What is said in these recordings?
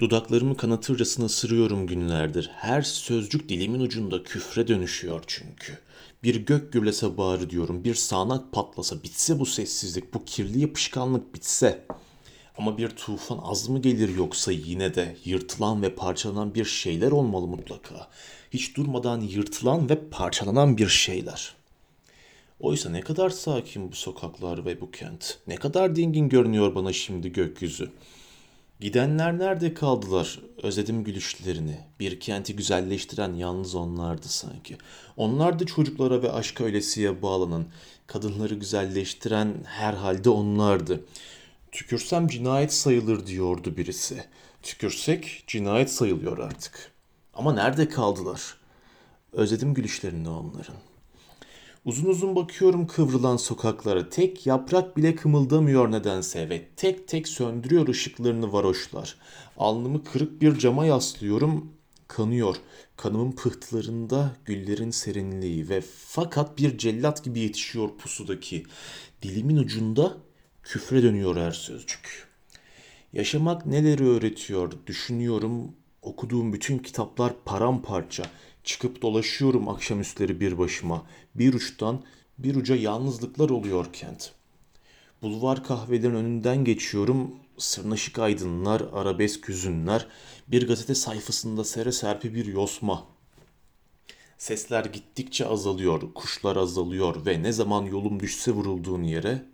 Dudaklarımı kanatırcasına ısırıyorum günlerdir. Her sözcük dilimin ucunda küfre dönüşüyor çünkü. Bir gök gürlese bağrı diyorum, bir sağanak patlasa, bitse bu sessizlik, bu kirli yapışkanlık bitse. Ama bir tufan az mı gelir yoksa yine de yırtılan ve parçalanan bir şeyler olmalı mutlaka. Hiç durmadan yırtılan ve parçalanan bir şeyler. Oysa ne kadar sakin bu sokaklar ve bu kent. Ne kadar dingin görünüyor bana şimdi gökyüzü. Gidenler nerede kaldılar? Özledim gülüşlerini. Bir kenti güzelleştiren yalnız onlardı sanki. Onlar da çocuklara ve aşka ölesiye bağlanan, kadınları güzelleştiren herhalde onlardı. Tükürsem cinayet sayılır diyordu birisi. Tükürsek cinayet sayılıyor artık. Ama nerede kaldılar? Özledim gülüşlerini onların. Uzun uzun bakıyorum kıvrılan sokaklara. Tek yaprak bile kımıldamıyor nedense ve tek tek söndürüyor ışıklarını varoşlar. Alnımı kırık bir cama yaslıyorum. Kanıyor. Kanımın pıhtılarında güllerin serinliği ve fakat bir cellat gibi yetişiyor pusudaki. Dilimin ucunda küfre dönüyor her sözcük. Yaşamak neleri öğretiyor düşünüyorum. Okuduğum bütün kitaplar paramparça. Çıkıp dolaşıyorum akşamüstleri bir başıma. Bir uçtan bir uca yalnızlıklar oluyor kent. Bulvar kahvelerin önünden geçiyorum. Sırnaşık aydınlar, arabesk hüzünler, bir gazete sayfasında sere serpi bir yosma. Sesler gittikçe azalıyor, kuşlar azalıyor ve ne zaman yolum düşse vurulduğun yere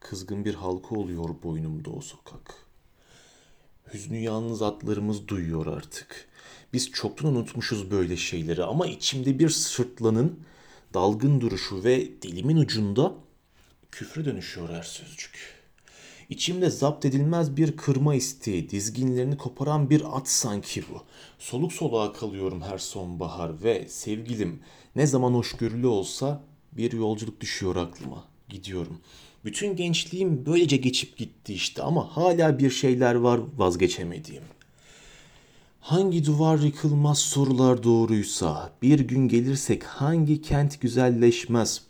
kızgın bir halka oluyor boynumda o sokak. Hüznü yalnız atlarımız duyuyor artık. Biz çoktan unutmuşuz böyle şeyleri ama içimde bir sırtlanın dalgın duruşu ve dilimin ucunda küfre dönüşüyor her sözcük. İçimde zapt edilmez bir kırma isteği, dizginlerini koparan bir at sanki bu. Soluk soluğa kalıyorum her sonbahar ve sevgilim ne zaman hoşgörülü olsa bir yolculuk düşüyor aklıma. Gidiyorum. Bütün gençliğim böylece geçip gitti işte ama hala bir şeyler var vazgeçemediğim. Hangi duvar yıkılmaz sorular doğruysa, bir gün gelirsek hangi kent güzelleşmez?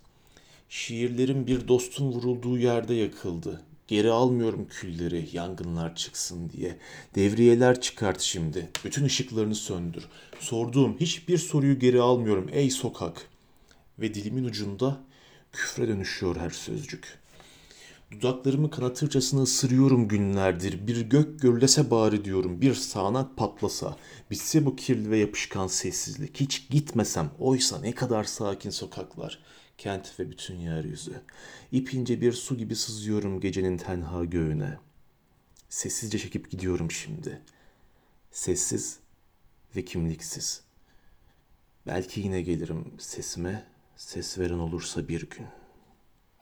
Şiirlerim bir dostun vurulduğu yerde yakıldı. Geri almıyorum külleri yangınlar çıksın diye. Devriyeler çıkart şimdi. Bütün ışıklarını söndür. Sorduğum hiçbir soruyu geri almıyorum ey sokak. Ve dilimin ucunda küfre dönüşüyor her sözcük. Dudaklarımı kanatırcasına ısırıyorum günlerdir. Bir gök gürlese bari diyorum. Bir sağanak patlasa. Bitse bu kirli ve yapışkan sessizlik. Hiç gitmesem. Oysa ne kadar sakin sokaklar. Kent ve bütün yeryüzü. İpince bir su gibi sızıyorum gecenin tenha göğüne. Sessizce çekip gidiyorum şimdi. Sessiz ve kimliksiz. Belki yine gelirim sesime ses veren olursa bir gün.''